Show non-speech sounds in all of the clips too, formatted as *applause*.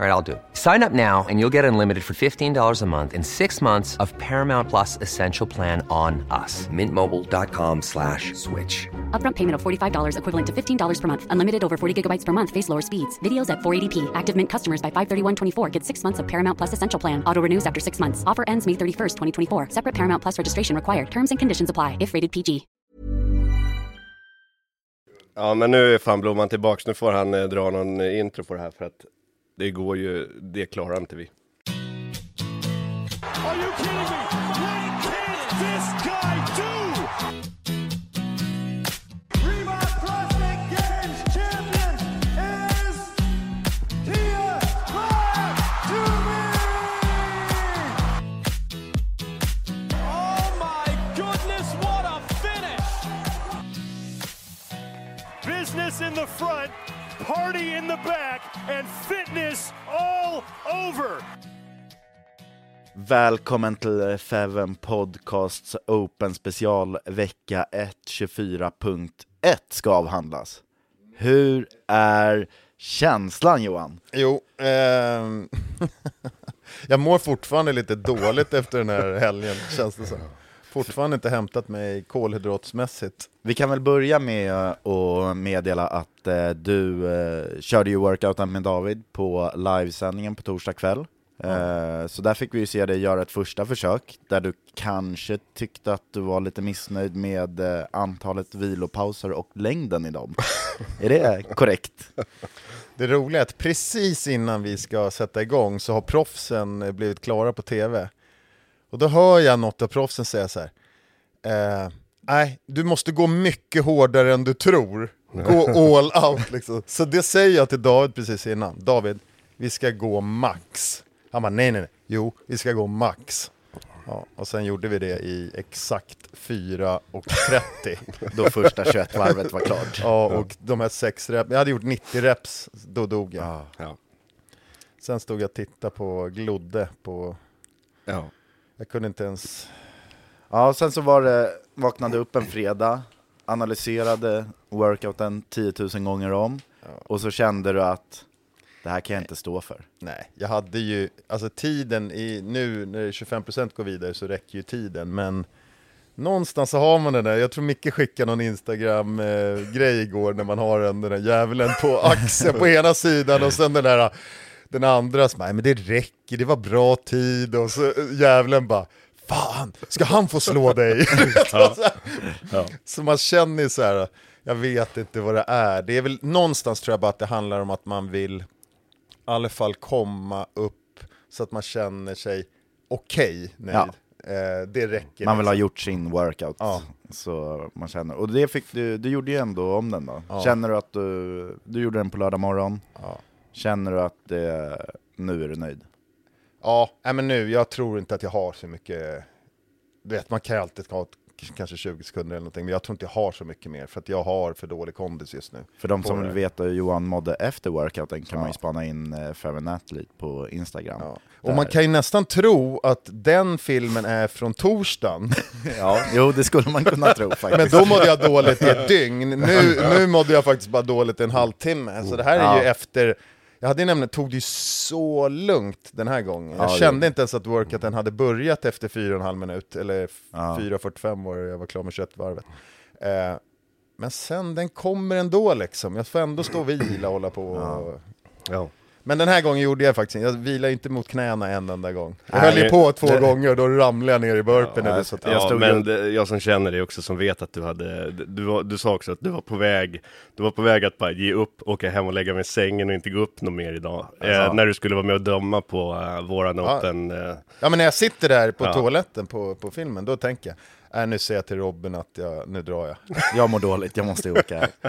All right, I'll do it. Sign up now and you'll get unlimited for $15 a month in six months of Paramount Plus Essential Plan on us. Mintmobile.com slash switch. Upfront payment of $45 equivalent to $15 per month. Unlimited over 40 gigabytes per month. Face lower speeds. Videos at 480p. Active Mint customers by 531.24 get six months of Paramount Plus Essential Plan. Auto renews after six months. Offer ends May 31st, 2024. Separate Paramount Plus registration required. Terms and conditions apply if rated PG. Ja, men nu är fan Blomman tillbaks. Nu får han eh, dra någon eh, intro på det här för att det går ju, det klarar inte vi. Are you kidding me? What can this guy do? Reebok CrossFit Games champion is Tia Oh my goodness, what a finish! Business in the front, party in the back, and fitness all over. Välkommen till Feven Podcasts Open special vecka 1 24.1 ska avhandlas. Hur är känslan Johan? Jo, ehm, *laughs* jag mår fortfarande lite dåligt efter den här helgen, känns det som. Fortfarande inte hämtat mig kolhydratsmässigt. Vi kan väl börja med att meddela att eh, du eh, körde ju workouten med David på livesändningen på torsdag kväll. Eh, så där fick vi ju se dig göra ett första försök, där du kanske tyckte att du var lite missnöjd med antalet vilopauser och längden i dem. *laughs* är det korrekt? Det roliga är att precis innan vi ska sätta igång så har proffsen blivit klara på TV. Och då hör jag något av proffsen säga så här. Eh, Nej, du måste gå mycket hårdare än du tror. Gå all out liksom. Så det säger jag till David precis innan. David, vi ska gå max. Han bara, nej nej nej. Jo, vi ska gå max. Ja, och sen gjorde vi det i exakt 4 och 30. *laughs* Då första 21-varvet var klart. Ja, och de här sex reps, jag hade gjort 90 reps, då dog jag. Ja. Sen stod jag och tittade på, glodde på, Ja. Jag kunde inte ens, Ja, sen så var det, vaknade upp en fredag, analyserade workouten 10 000 gånger om, och så kände du att det här kan jag inte stå för. nej, jag hade ju, alltså tiden i, nu när 25% går vidare så räcker ju tiden, men någonstans så har man den där, jag tror Micke skickade någon Instagram-grej igår när man har den, den där djävulen på axeln på ena sidan och sen den där den andra som "Nej, men det räcker, det var bra tid och så djävulen bara Fan, ska han få slå dig? *laughs* Så man känner så här, jag vet inte vad det är. Det är väl någonstans tror jag bara att det handlar om att man vill i alla fall komma upp så att man känner sig okej nöjd. Ja. Eh, det räcker. Man vill ha liksom. gjort sin workout, Ja. så man känner. Och det fick du, du gjorde ju ändå om den då. Ja. Känner du att du, du gjorde den på lördag morgon, Ja. Känner du att det, nu är du nöjd? Ja, nej, men nu, jag tror inte att jag har så mycket, du vet man kan ju alltid ha kanske 20 sekunder eller någonting, men jag tror inte jag har så mycket mer, för att jag har för dålig kondis just nu. För de som vill veta hur Johan mådde efter workouten kan man ju Ja. spana in eh, Athlete på Instagram. Ja. Och man kan ju nästan tro att den filmen är från torsdagen, *laughs* Ja, jo det skulle man kunna tro *laughs* men faktiskt. då mådde jag dåligt i ett dygn. Nu, *laughs* nu mådde jag faktiskt bara dåligt i en halvtimme. Så det här är ju Ja. efter Jag hade ju nämligen, tog det ju så lugnt den här gången. Jag Ja, det- kände inte ens att workouten hade börjat efter 4,5 minut, eller Ja. 4.45 var det, jag var klar med köttvarvet. Eh, men sen, den kommer ändå liksom. Jag får ändå stå och vila och hålla på. Och... Ja. Men den här gången gjorde jag faktiskt inte, jag vilade inte mot knäna en enda gång. Jag Nej, höll ju på två det- gånger och då ramlade jag ner i burpen. Ja, eller så jag Ja, men det, jag som känner dig också som vet att du hade, du, var, du sa också att du var på väg, du var på väg att bara ge upp, åka hem och lägga mig i sängen och inte gå upp något mer idag. Eh, Alltså. när du skulle vara med och döma på uh, våran Ja. Open. eh, Ja men när jag sitter där på Ja. toaletten på, på filmen, då tänker jag, äh, nu säger jag till Robin att jag, nu drar jag. Jag mår dåligt, jag måste åka. *laughs*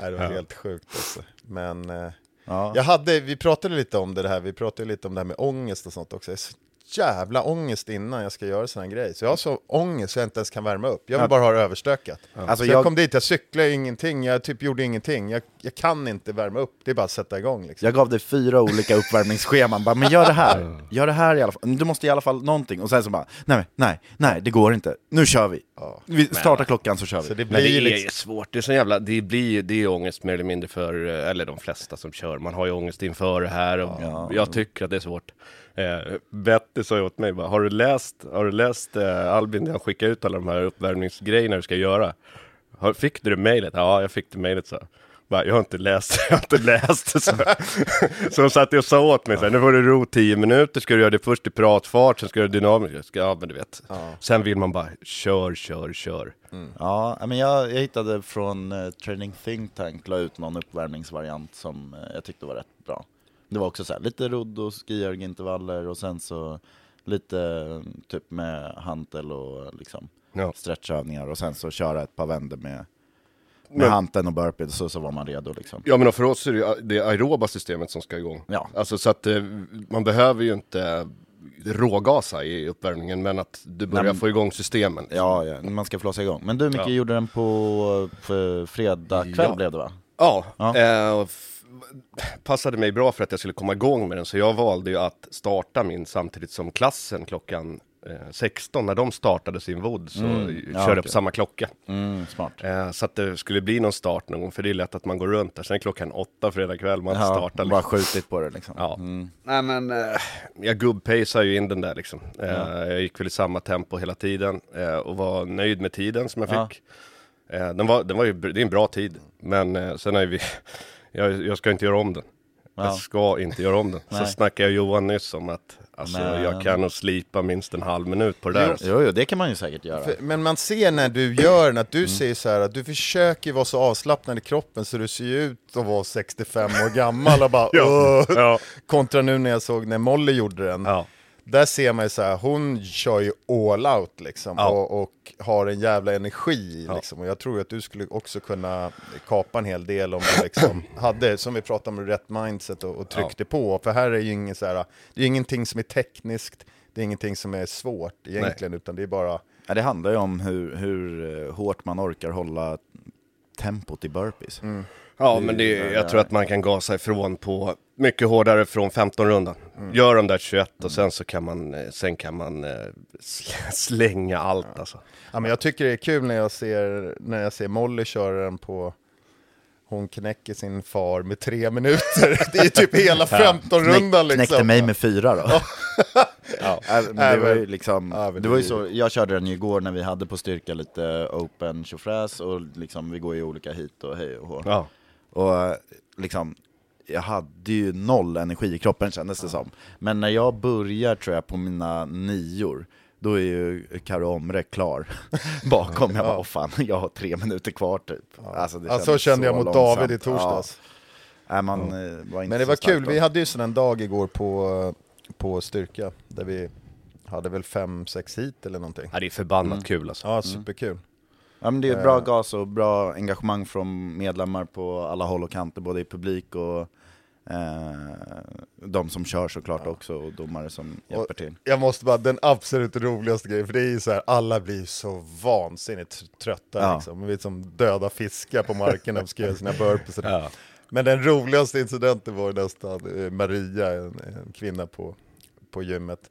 Nej, det var helt sjukt alltså. Men eh, Ja. jag hade, vi pratade lite om det här, vi pratade lite om det här med ångest och sånt också. Jag har så jävla ångest innan jag ska göra sån här grej. Så jag har så ångest så jag inte ens kan värma upp. Jag vill Ja. bara ha det överstökat. Alltså så jag... jag- kom dit, jag cyklade ingenting, jag typ gjorde ingenting. Jag, jag kan inte värma upp, det är bara att sätta igång liksom. Jag gav dig fyra olika uppvärmningsscheman, bara, men gör det här, gör det här i alla fall, du måste i alla fall någonting, och sen så bara, nej, nej, nej, det går inte, nu kör vi. Vi startar klockan så kör vi. Så det Men det blir är liksom... ju svårt, det är så jävla, det blir det är ångest mer eller mindre för, eh, eller de flesta som kör, man har ju ångest inför det här och jag tycker att det är svårt. Eh, Betty sa ju åt mig bara, har du läst, har du läst eh, Albin, jag skickar ut alla de här uppvärmningsgrejerna du ska göra? Har, fick du det mejlet? Ja, jag fick det mejlet så. Bara, jag har inte läst, *laughs* jag har inte läst. Så, så de satt och sa åt mig så här, nu får du ro 10 minuter, ska du göra det först i pratfart, sen ska du dynamiskt. Ja, men du vet. Sen vill man bara, kör, kör, kör. Ja, men jag, jag hittade från eh, Training Think Tank, la ut någon uppvärmningsvariant som eh, jag tyckte var rätt bra. Det var också så här, lite rodd och skiörgintervaller och sen så lite eh, typ med hantel och liksom Ja. stretchövningar och sen så köra ett par vändor med, med Men- hanteln och burpee så, så var man redo liksom. Ja men för oss är det det aeroba systemet som ska igång. Ja. Alltså så att eh, man behöver ju inte rågasa i uppvärmningen men att du börjar Nej, få igång systemen. Ja, ja, man ska flåsa igång. Men du Micke, Ja. gjorde den på för fredag kväll Ja. blev det va? Ja, Ja. Eh, passade mig bra för att jag skulle komma igång med den så jag valde ju att starta min samtidigt som klassen klockan 16 när de startade sin VOD så Mm. körde Ja, okej. på samma klocka. Mm, smart. Eh, så att det skulle bli någon start någon gång för det är lätt att man går runt där. Sen är klockan åtta fredag kväll man Ja, startar. bara Liksom. skjutit på det liksom. Ja. Mm. Nej men, eh, jag gubbpacear ju in den där liksom. Eh, Jag gick väl i samma tempo hela tiden eh, och var nöjd med tiden som jag Ja. fick. Eh, den var, den var ju, det är en bra tid, men eh, sen är vi, *laughs* jag, jag ska inte göra om den. Ja. Jag ska inte göra om den. Så snackade jag Johan nyss om att alltså, Men- jag kan nog slipa minst en halv minut på det där. Jo, jo, det kan man ju säkert göra. För, men man ser när du gör den, att du säger så här att du försöker vara så avslappnad i kroppen så du ser ut att vara 65 år gammal och bara *laughs* Ja. Ja. Kontra nu när jag såg när Molly gjorde den. Ja. Där ser man ju så här, hon kör ju all out liksom Ja. och, och har en jävla energi Ja. liksom. Och jag tror att du skulle också kunna kapa en hel del om du liksom *clears throat* hade, som vi pratade om, rätt mindset och, och tryckte på. För här är ju ingen så här, det är ingenting som är tekniskt, det är ingenting som är svårt egentligen, utan det är bara Ja, det handlar ju om hur, hur eh, hårt man orkar hålla tempot i burpees. Ja, Det- men det- jag tror att man kan gasa ifrån på mycket hårdare från 15 rundan. Gör de där 21 och sen så kan man, eh, sen kan man eh, sl- *laughs* slänga allt alltså. Ja, men jag tycker det är kul när jag ser, när jag ser Molly köra den på hon knäcker sin far med tre minuter. *laughs* Det är typ hela 15-rundan liksom. Knäckte mig med fyra då. *laughs* Ja. Äh, men Nej, det var ju liksom, Ja, det var ju så, jag körde den ju igår när vi hade på styrka lite open tjofräs och liksom vi går ju olika hit och hej och hå. Ja. Och eh, liksom, jag hade ju noll energi i kroppen kändes det som. Men när jag börjar tror jag på mina nior, då är ju Karo Omre klar *laughs* bakom. Jag bara, åh fan, jag har tre minuter kvar typ. Alltså, det Ja, så kändes kände jag mot långsamt. David i torsdags. Ja. Nej, man, eh, var inte Men det var kul, då. vi hade ju sån en dag igår på, på styrka, där vi hade väl fem, sex hit eller någonting. ja, det är förbannat kul alltså. Ja, superkul. Ja, men det är bra Eh. gas och bra engagemang från medlemmar på alla håll och kanter, både i publik och eh, de som kör såklart också, och domare som hjälper till. Jag måste bara, den absolut roligaste grejen, för det är ju så här, alla blir så vansinnigt trötta Ja. liksom. Vi är som döda fiskar på marken och ska göra sina burpees. Ja. Men den roligaste incidenten var nästan eh, Maria, en, en kvinna på, på gymmet.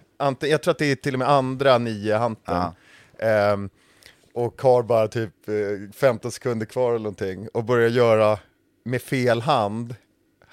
Ante, jag tror att det är till och med andra niohanten. Ehm, och har bara typ eh, 15 sekunder kvar eller någonting och börjar göra med fel hand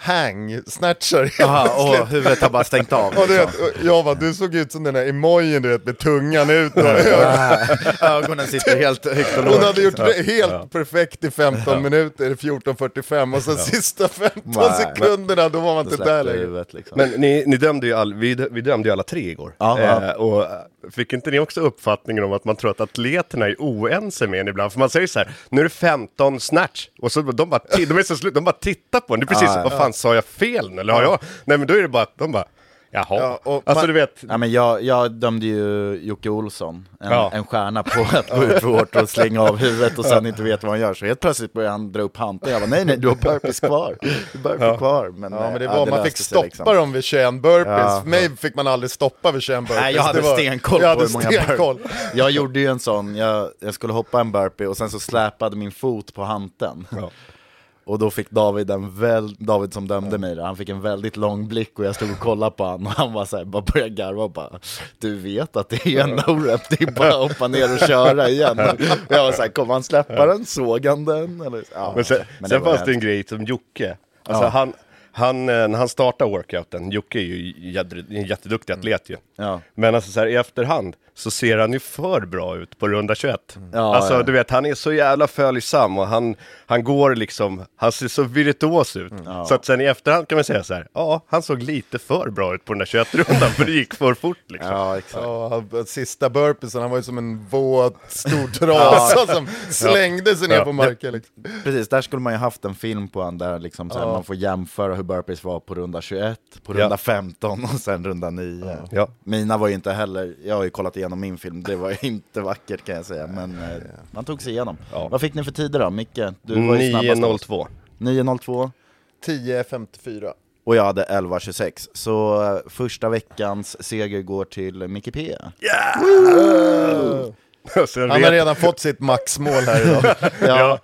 hang, snatchar helt Jaha, och huvudet har bara stängt av. *laughs* Och du liksom. vet, jag bara, du såg ut som den där emojin du vet med tungan ut. *laughs* Ögonen sitter helt högt och lågt. Hon hade gjort det helt perfekt i 15 minuter, 14.45 och sen sista 15 Nej. sekunderna då var man inte där längre. liksom. Men ni, ni dömde ju all, vi, vi dömde ju alla tre igår. Eh, och eh, fick inte ni också uppfattningen om att man tror att atleterna är oense med en ibland? För man säger så här, nu är det 15 snatch, och så de bara, de är så slut, de bara tittar på en. Det är precis, ja. vad fan sa jag fel nu? Eller har jag? Nej men då är det bara, de bara, jaha. Ja, och alltså man- du vet, Ja, men jag, jag dömde ju Jocke Olsson, en, Ja. en stjärna på *laughs* att gå ut för hårt och slänga av huvudet och sen inte veta vad han gör. Så helt plötsligt började han dra upp handen. Jag bara, nej nej, du har burpees kvar. Du har burpee kvar. Men, Ja men det eh, var, man fick löste sig, stoppa liksom. dem vid 21 burpees. Ja. För mig fick man aldrig stoppa vid 21 burpees. Nej, jag hade Det var- stenkoll jag på hade hur många stenkoll. burpees. Jag gjorde ju en sån, jag, jag skulle hoppa en burpee och sen så släpade min fot på hanteln. Och då fick David, en väl, David som dömde mig, då, han fick en väldigt lång blick och jag stod och kollade på honom och *laughs* han var så här, bara började garva och bara Du vet att det är en no-rep, *laughs* det är bara att hoppa ner och köra igen. Och jag var så här, kommer han släppa den? Såg han den? Eller, ja, Men sen, men sen var fanns det en grej som Jocke, alltså Ja. han, han, eh, när han startar workouten, Jocke är ju en jätteduktig atlet ju. Ja. Men alltså så här, i efterhand så ser han ju för bra ut på runda 21. Ja, alltså ja. du vet, han är så jävla följsam och han, han går liksom, han ser så virtuos ut. Mm. Så att sen i efterhand kan man säga så här, ja, han såg lite för bra ut på den där 21-rundan för det gick för fort liksom. Ja, exakt. Ja, sista burpeesen, han var ju som en våt stor *laughs* trasa som slängde sig ner Ja. på marken. Liksom. Precis, där skulle man ju haft en film på han där liksom så här, Ja. man får jämföra hur burpees var på runda 21, på Ja. runda 15 och sen runda 9. Ja. Mina var ju inte heller, jag har ju kollat igenom min film, det var *laughs* inte vackert kan jag säga, men eh, man tog sig igenom. Ja. Vad fick ni för tider då? Micke? Du var ju snabbast av oss. 9.02. 9.02 10.54. och jag hade 11.26. Så eh, första veckans seger går till Micke P. *laughs* Sen Han har vet- redan fått sitt maxmål här idag. *laughs* Ja,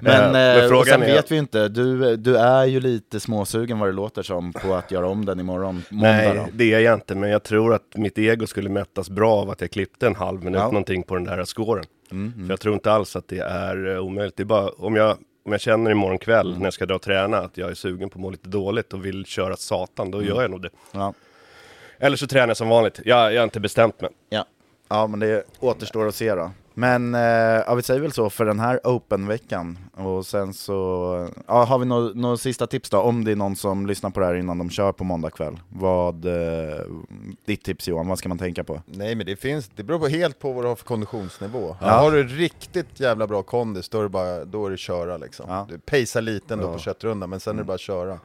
men, Eh, men eh, och sen är- vet vi ju inte, du, du är ju lite småsugen vad det låter som på att göra om den imorgon, måndag då. Nej, det är jag inte, men jag tror att mitt ego skulle mättas bra av att jag klippte en halv minut Ja. någonting på den där scoren. För jag tror inte alls att det är eh, omöjligt. Det är bara om jag, om jag känner imorgon kväll när jag ska dra och träna att jag är sugen på att må lite dåligt och vill köra satan, då gör jag nog det. Ja. Eller så tränar jag som vanligt. Jag, jag har inte bestämt mig. Ja. Ja, men det återstår att se då. Men eh, ja, vi säger väl så för den här Open-veckan. Och sen så, ja, har vi några nå sista tips då? Om det är någon som lyssnar på det här innan de kör på måndag kväll. Vad, eh, ditt tips Johan, vad ska man tänka på? Nej men det finns, det beror på helt på vad du har för konditionsnivå. Ja. Har du riktigt jävla bra kondis, då är det bara, då är det köra liksom. Ja. Du pacear lite ändå på köttrundan, men sen är det bara att köra.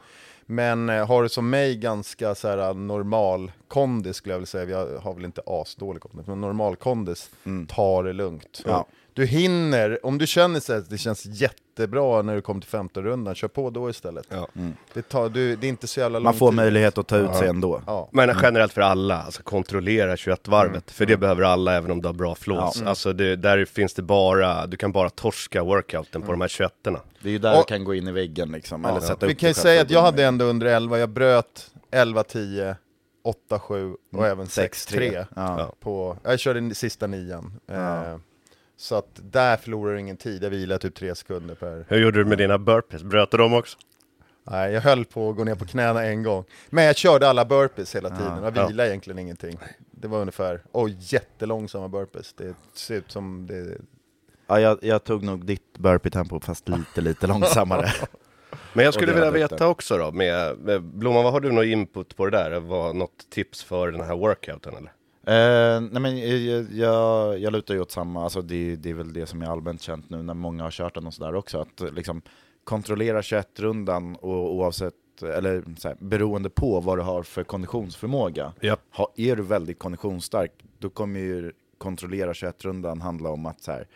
Men eh, har du som mig ganska så här, normal kondis skulle jag vilja säga, jag har väl inte asdålig kondis, men normal kondis, ta det lugnt. Ja. Du hinner, om du känner så att det känns jättebra när du kommer till 15 rundan, kör på då istället. Ja. Det, tar, du, det är inte så jävla lång Man får tid. möjlighet att ta ut sig ändå. Ja. Men generellt för alla, alltså kontrollera 21-varvet. För det behöver alla även om du har bra flås. Alltså det, där finns det bara, du kan bara torska workouten på de här 21 Det är ju där Och- du kan gå in i väggen liksom, eller sätta Vi upp kan ju säga att jag hade ändå under 11, jag bröt 11-10, 8-7 och även 6-3 6-3. Ja. på, jag körde den sista nian. Eh, så att där förlorar du ingen tid, jag vilade typ 3 sekunder per... Hur gjorde du med dina burpees? Bröt du dem också? Nej, jag höll på att gå ner på knäna en gång. Men jag körde alla burpees hela tiden, jag vilade egentligen ingenting. Det var ungefär, och jättelångsamma burpees. Det ser ut som det... Ja, jag, jag tog nog ditt burpee-tempo fast lite, lite långsammare. *laughs* Men jag skulle vilja veta också då, med, med Blomman, vad har du någon input på det där? Vad, något tips för den här workouten eller? Eh, nej men jag, jag, jag lutar ju åt samma, alltså det, det är väl det som är allmänt känt nu när många har kört den och sådär också, att liksom kontrollera 21-rundan och oavsett, eller så här, beroende på vad du har för konditionsförmåga. Japp. Ha, är du väldigt konditionsstark, då kommer ju kontrollera 21-rundan handla om att så här,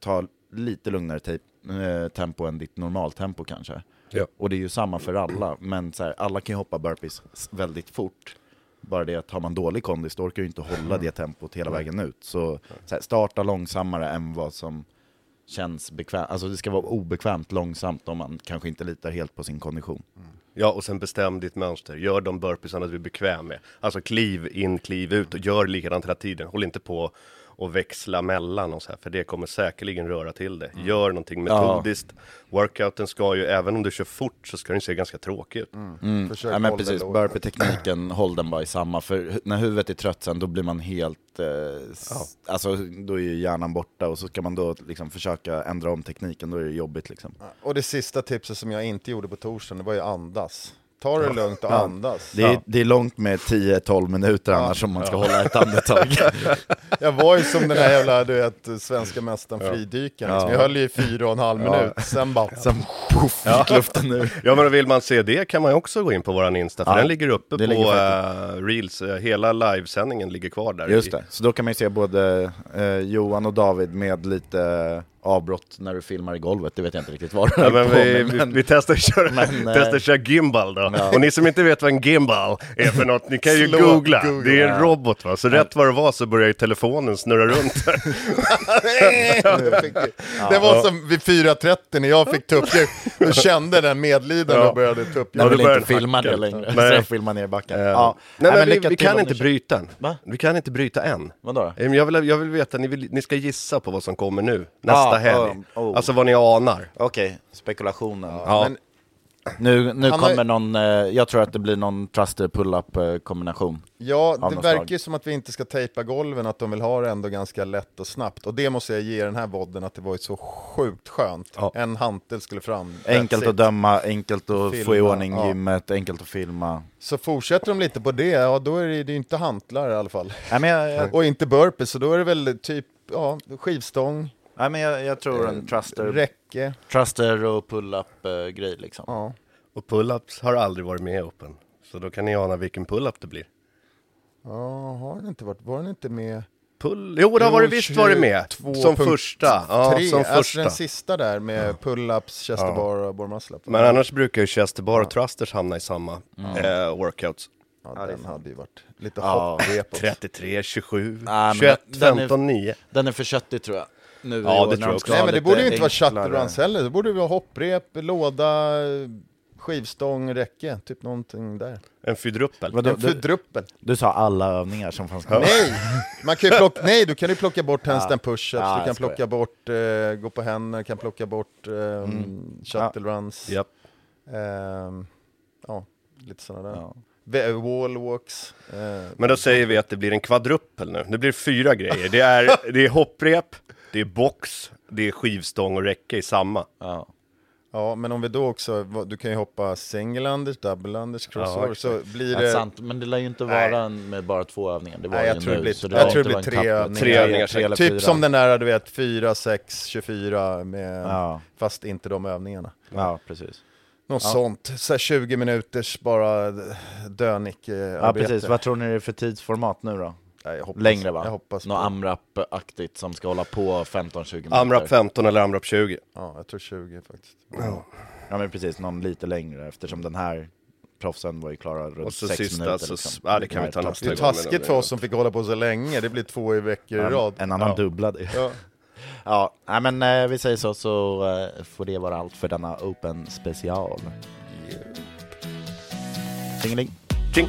ta lite lugnare te- eh, tempo än ditt normaltempo kanske. Ja. Och det är ju samma för alla, men så här, alla kan ju hoppa burpees väldigt fort. Bara det att har man dålig kondis, då orkar du inte hålla det tempot hela vägen ut. Så, så här, starta långsammare än vad som känns bekvämt. Alltså det ska vara obekvämt långsamt om man kanske inte litar helt på sin kondition. Ja, och sen bestäm ditt mönster. Gör de burpeesarna du är bekväm med. Alltså kliv in, kliv ut och gör likadant hela tiden. Håll inte på och växla mellan och så här, för det kommer säkerligen röra till det. Gör någonting metodiskt. Workouten ska ju, även om du kör fort, så ska den se ganska tråkig ut. Mm. Försök Ja, men precis, burpee-tekniken, håll den bara i samma. För när huvudet är trött sen, då blir man helt... Eh, s- Alltså, då är ju hjärnan borta och så ska man då liksom försöka ändra om tekniken, då är det jobbigt liksom. Och det sista tipset som jag inte gjorde på torsdagen, det var ju andas. Ta det lugnt och andas. Det är, det är långt med 10-12 minuter annars om man ska hålla ett andetag. *laughs* Jag var ju som den här jävla, du vet, svenska mästaren fridykaren. Liksom. Jag höll ju i fyra och en halv minut, sen bara... *laughs* Sen poff, gick luften ur. Ja men vill man se det kan man ju också gå in på våran Insta, för Ja, den ligger uppe det på ligger eh, Reels, Eh, hela livesändningen ligger kvar där. Just i- det, så då kan man ju se både eh, Johan och David med lite avbrott när du filmar i golvet, det vet jag inte riktigt vad Ja, men vi, med, vi, men- vi testar köra, men, eh, testar köra gimbal då. Ja. Och ni som inte vet vad en gimbal är för något, ni kan ju Slå googla. Google. Det är en robot va, så rätt vad det var så börjar ju telefonen snurra runt. *laughs* Det var som vid 4.30 när jag fick tuppljud, då kände den medlidande Ja. och började Jag tuppljud. det vill inte filma det längre, Nej. så jag filmar ner backen. Eh, Ja. Nej, men vi, vi kan inte bryta än. Va? Vi kan inte bryta än. Vadå då? Eh, men Jag vill, jag vill veta, ni, vill, ni ska gissa på vad som kommer nu, nästa helg. um, oh. Alltså vad ni anar. Okej, spekulationen. Ja. Men Nu, nu Han har- kommer någon, eh, jag tror att det blir någon truster pull-up eh, kombination. Ja, Av det något verkar slag. ju som att vi inte ska tejpa golven, att de vill ha det ändå ganska lätt och snabbt. Och det måste jag ge den här vodden, att det var ju så sjukt skönt. Ja. En hantel skulle fram. That's Enkelt it. att döma, enkelt att få i Filma, ordning ja. gymmet, enkelt att filma. Så fortsätter de lite på det, ja då är det ju inte hantlar i alla fall. Nej men jag, jag, Och inte burpees, så då är det väl typ ja, skivstång, nej, men jag, jag tror en truster, räcke. truster och pull-up eh, grej liksom. Ja. Och pull-ups har aldrig varit med i Open. Så då kan ni ana vilken pull-up det blir. Ja, har den inte varit, var den inte med? Pull... Jo, det har varit visst varit med. 22 Som första. Ja, som alltså första. den sista där med pull-ups, chest Ja. bar och bar muscle up. Men annars brukar ju Chester Bar och Thrusters hamna i samma eh, workouts. ja, den hade ju varit lite Ja, hopprep också. 33, 27, Ja, men 21, den- den är- 15, 9. Den är för köttig tror jag. Nu i Ja, år det tror jag också. Nej men det borde ju inte vara shutterruns heller, det borde ju vara hopprep, låda, skivstång, räcke, typ någonting där. En fydruppel. Vadå, En du, fördruppel. du sa alla övningar som fanns kvar. Nej! Man kan ju plocka, *laughs* nej, du kan ju plocka bort handstand push-ups, Ja, du kan plocka bort, eh, gå på händer, kan plocka bort eh, Mm. shuttle runs. Japp. Ehm, ja, lite sådana där. Ja. Wallwalks. Eh, Men då säger vi att det blir en kvadruppel nu. Det blir fyra grejer. Det är, det är hopprep, det är box, det är skivstång och räcke i samma. Ja. ja, men om vi då också, du kan ju hoppa single unders, double unders, crossover, Ja, så blir Ja, det... sant, men det lär ju inte vara en med bara två övningar. Det var Nej, jag tror det blir- så jag var tror inte det blir tre övningar. Tre övningar tre eller Typ fyra. som den där, du vet, 4, 6, 24, med, Ja, fast inte de övningarna. ja precis. Något Ja. sånt, så här 20 minuters bara dönick-arbete. Ja, precis. Vad tror ni det är för tidsformat nu då? Jag hoppas, Längre va? Jag hoppas Något AMRAP-aktigt som ska hålla på 15-20 minuter. Amrap 15 eller Amrap 20. ja, jag tror 20 faktiskt. Ja men precis, någon lite längre eftersom den här proffsen var ju klara runt Och så 6 sista, minuter. så- liksom. ja, det kan vi här ta nästa Det är taskigt för oss som fick hålla på så länge, det blir två i veckor i Ja, rad. En annan Ja. dubblade. Ja. *laughs* Ja, nej, men eh, vi säger så, så eh, får det vara allt för denna Open special. Tjingeling! Tjing.